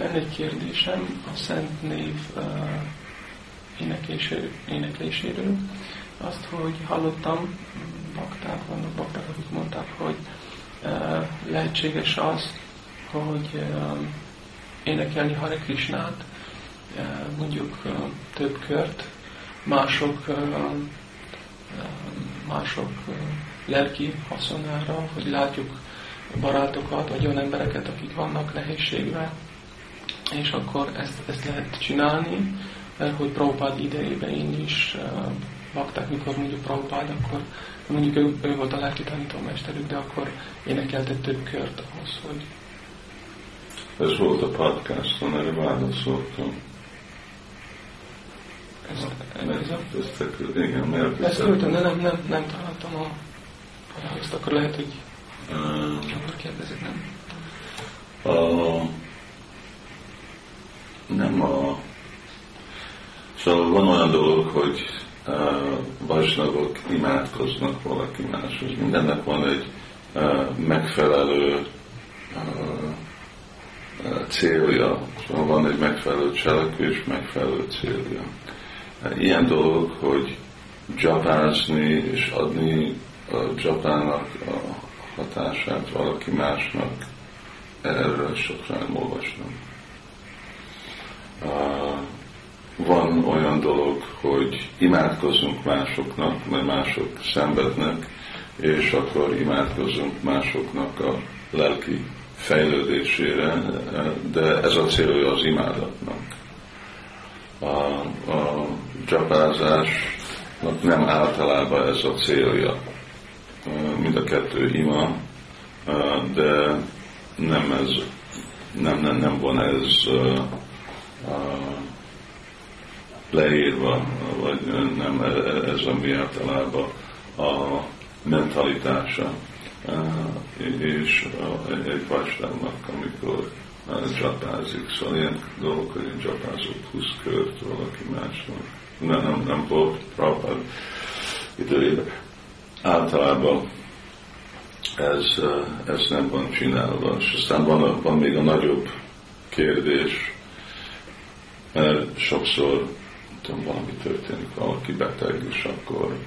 lenne egy kérdésem a Szent Név uh, énekléséről. Azt, hogy hallottam, bakták vannak, bakták, akik mondták, hogy uh, lehetséges az, hogy énekelni Hare Krishnát, uh, mondjuk több kört, mások, mások uh, lelki haszonára, hogy látjuk barátokat, vagy olyan embereket, akik vannak nehézségben, és akkor ezt, ezt lehet csinálni, mert hogy Prabhupád idejében én is uh, bakták, mikor mondjuk Prabhupád, akkor mondjuk ő, ő volt a lelki tanítómesterük, de akkor énekelte több kört ahhoz, hogy... Ez volt a podcaston, erre válaszoltam. Ez, ez, ez, ezt, igen, mert ezt küldtem, de nem, nem, nem találtam a ezt akkor lehet, hogy uh, akkor kérdezik, nem? A, nem a... Szóval van olyan dolog, hogy uh, vajsnagok imádkoznak valaki máshoz. Mindennek van egy megfelelő célja, szóval van egy megfelelő cselekvés, megfelelő célja. Ilyen dolog, hogy japázni és adni a japának a hatását valaki másnak, erről sokra nem. Van olyan dolog, hogy imádkozunk másoknak, mert mások szenvednek, és akkor imádkozunk másoknak a lelki fejlődésére, de ez a célja az imádatnak. A, a japázásnak nem általában ez a célja mind a kettő ima, de nem ez, nem, nem, nem van ez leírva, vagy nem ez a mi általában a mentalitása és egy vasárnak, amikor csapázik. Szóval ilyen dolgok, hogy én csapázott 20 kört valaki másnak. Nem, nem, nem volt Prabhupád időjében általában ez, ez nem van csinálva. És aztán van, van még a nagyobb kérdés, mert sokszor tudom, valami történik, valaki beteg, és akkor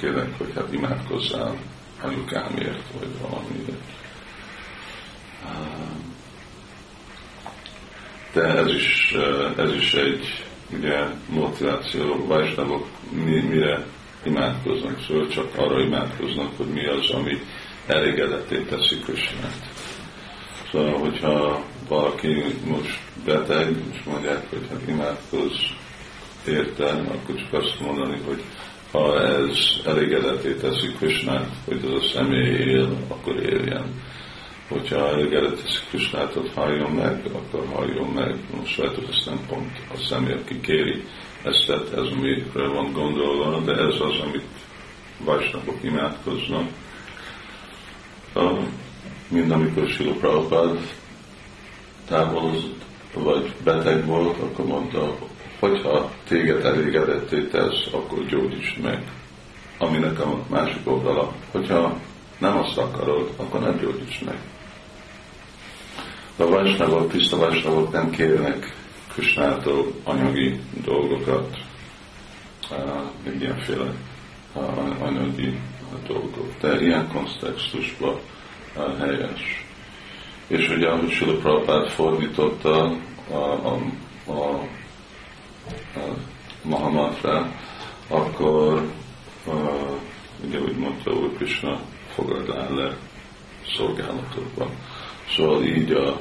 kérnek, hogy hát imádkozzál anyukámért, vagy valami. De ez is, ez is egy ugye, motiváció, vajsnavok mi, mire imádkoznak, szóval csak arra imádkoznak, hogy mi az, ami elégedetté teszi Krisnát. Szóval, hogyha valaki most beteg, és mondják, hogy hát imádkozz érte, akkor csak azt mondani, hogy ha ez elégedetté teszi Krisnát, hogy ez a személy él, akkor éljen. Hogyha elégedett teszi Krisnát, hogy halljon meg, akkor halljon meg. Most lehet, hogy ez nem pont a személy, aki kéri ezt, ez amire van gondolva, de ez az, amit vajsnapok imádkoznak. Mind amikor Silo Prabhupád távolozott, vagy beteg volt, akkor mondta, hogyha téged elégedetté tesz, akkor gyógyíts meg. Aminek a másik oldala, hogyha nem azt akarod, akkor nem gyógyíts meg. A vajsnagok, tiszta vajsnagok nem kérnek Krisnától anyagi dolgokat, még ilyenféle anyagi dolgok. De ilyen kontextusban helyes. És ugye, ahogy Sula Prabhupád fordította a, a, a, a Mahamatra, akkor a, ugye úgy mondta Úr Krishna, fogad le szolgálatokban. Szóval így a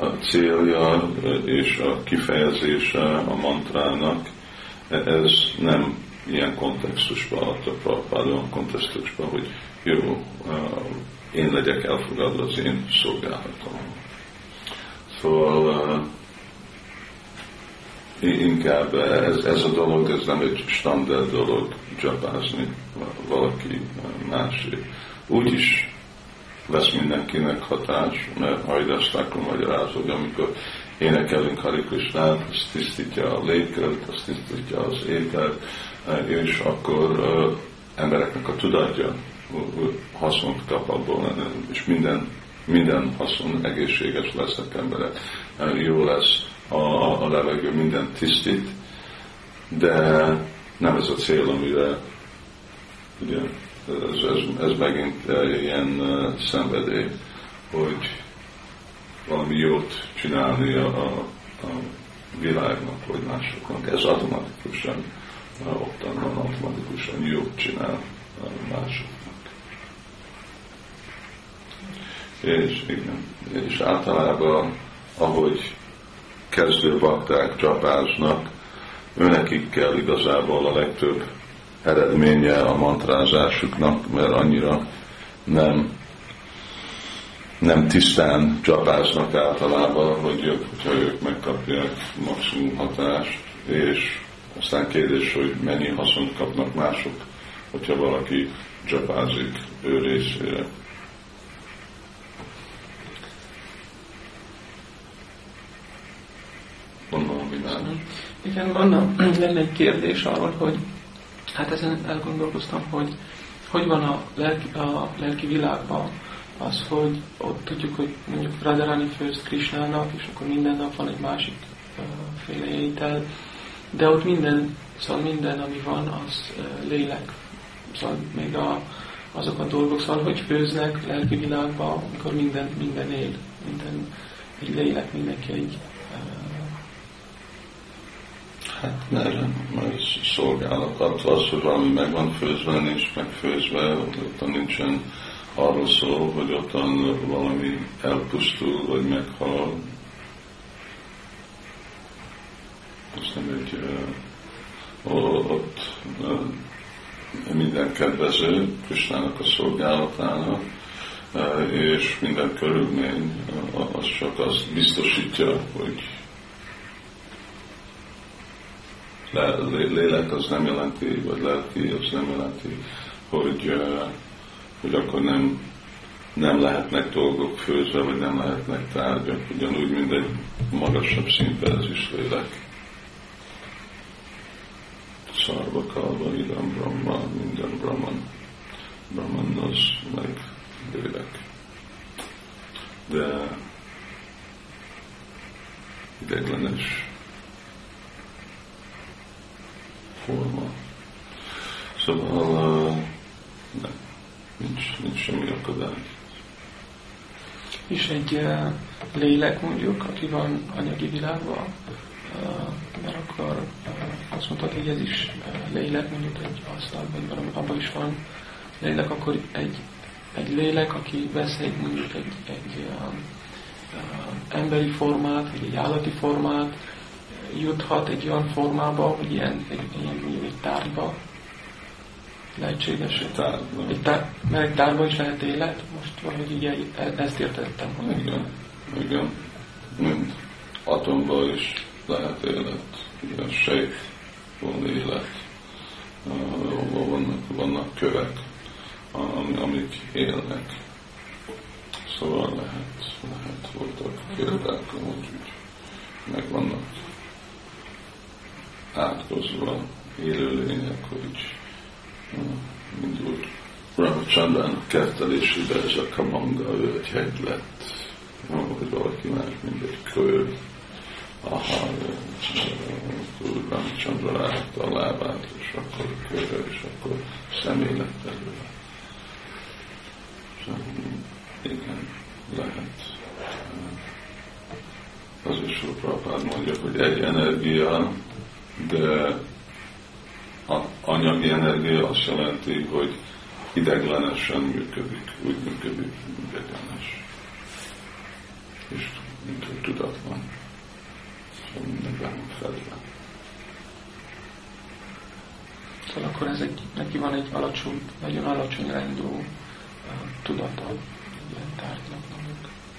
a célja és a kifejezése a mantrának, ez nem ilyen kontextusban adta Prabhupád, olyan kontextusban, hogy jó, én legyek elfogadva az én szolgálatom. Szóval inkább ez, ez a dolog, ez nem egy standard dolog csapázni valaki másé. Úgyis lesz mindenkinek hatás, mert Hajdasztákon magyaráz, hogy amikor énekelünk Hari Krishnát, az tisztítja a légkört, az tisztítja az ételt, és akkor uh, embereknek a tudatja hasznot kap abból, és minden minden haszon, egészséges lesznek emberek, jó lesz a, a levegő, minden tisztít, de nem ez a cél, amire ugye, ez, ez, ez megint ilyen szenvedély, hogy valami jót csinálni a, a, a világnak, vagy másoknak. Ez automatikusan ottan van, automatikusan jót csinál másoknak. És, igen, és általában, ahogy kezdő bakták csapásnak, őnekik kell igazából a legtöbb eredménye a mantrázásuknak, mert annyira nem nem tisztán csapásnak általában, hogy ők, hogyha ők megkapják maximum hatást, és aztán kérdés, hogy mennyi haszont kapnak mások, hogyha valaki csapázik ő részére. Van valami Igen, van lenne egy kérdés arról, hogy hát ezen elgondolkoztam, hogy hogy van a lelki, a lelki világban az, hogy ott tudjuk, hogy mondjuk Radharani főz Krishnának, és akkor minden nap van egy másik uh, féle étel, de ott minden, szóval minden, ami van, az lélek. Szóval még a, azok a dolgok, szóval hogy főznek lelki világban, amikor minden, minden él, minden egy lélek, mindenki egy Hát mert, mert szolgálat, az, hogy valami meg van főzve, nincs megfőzve, ott nincsen arról szól, hogy ottan valami elpusztul, vagy meghal. Az nem egy, ott minden kedvező Krisnának a szolgálatának, és minden körülmény az csak azt biztosítja, hogy lélek az nem jelenti, vagy lelki az nem jelenti, hogy hogy akkor nem, nem lehetnek dolgok főzve, vagy nem lehetnek tárgyak, ugyanúgy, mint egy magasabb szintben ez is lélek. Szarva, kalva, idam, brahma, minden brahman. Brahman az meg lélek. De ideglenes forma. Szóval nem nincs, nincs semmi akadály. És egy uh, lélek mondjuk, aki van anyagi világban, uh, mert akkor uh, azt mondtad, hogy ez is lélek, mondjuk egy asztal, vagy valami, abban is van lélek, akkor egy, egy lélek, aki vesz egy mondjuk egy, egy uh, emberi formát, vagy egy állati formát, juthat egy olyan formába, hogy ilyen, egy, ilyen egy tárgyba, lehetséges. Tárban. Egy tár, mert tárban is lehet élet? Most valahogy így ezt értettem. Hogy igen, igen. Mint atomban is lehet élet. Igen, sejt van élet. Uh, vannak, vannak kövek, amik élnek. Szóval lehet, lehet voltak példák, úgy, meg vannak átkozva élőlények, hogy indult Ramachandran kertelésébe ez a kamanga, ő egy hegy lett, vagy valaki más, mint egy kő. Aha, akkor Ramachandra ráhette a lábát, és akkor kőre, és akkor személy lett belőle. Igen, lehet. Az is Prabhupád mondja, hogy egy energia, de a anyagi energia azt jelenti, hogy ideglenesen működik, úgy működik, ideglenes. És mint hogy tudatlan. Szóval mindenben fedve. Szóval akkor ez egy, neki van egy alacsony, nagyon alacsony rendű uh, tudata, ilyen tárgynak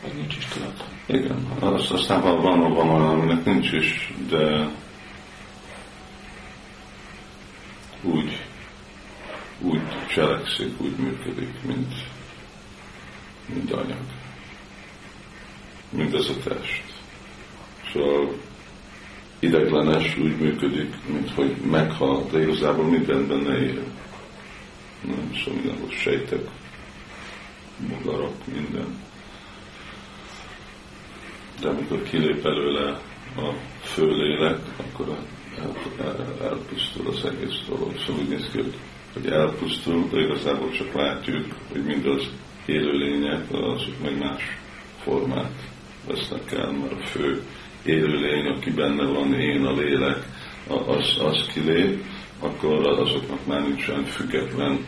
vagy nincs is tudata. Igen, azt aztán van, van, van olyan, aminek nincs is, de úgy, úgy cselekszik, úgy működik, mint, mint anyag. Mint ez a test. Szóval ideglenes úgy működik, mint hogy meghal, de igazából minden benne él. Nem, szóval mindenhol sejtek, bogarak, minden. de amikor kilép előle a főlélek, akkor el, el, elpusztul az egész dolog. Szóval úgy néz ki, hogy, hogy elpusztul, de igazából csak látjuk, hogy mindaz élőlények, azok meg más formát vesznek el, mert a fő élőlény, aki benne van, én a lélek, az, az kilép, akkor azoknak már nincsen független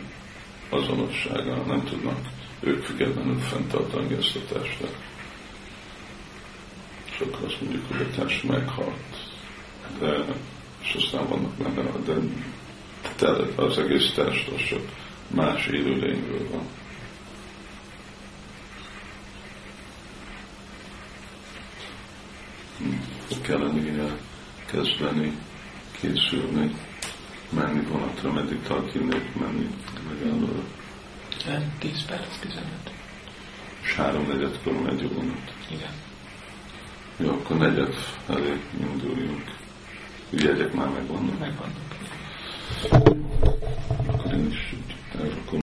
azonossága, nem tudnak ők függetlenül fenntartani ezt a testet. Akkor azt mondjuk, hogy a test meghalt. De, és aztán vannak benne, de az egész test az csak más élőlényről van. kellene kezdeni, készülni, menni vonatra, meddig tart menni megállóra. 10 perc, 15. És három negyedkor megy a vonat. Igen. Jó, akkor negyed felé induljunk. Ugye ezek már megvannak? Megvannak. Akkor én is, akkor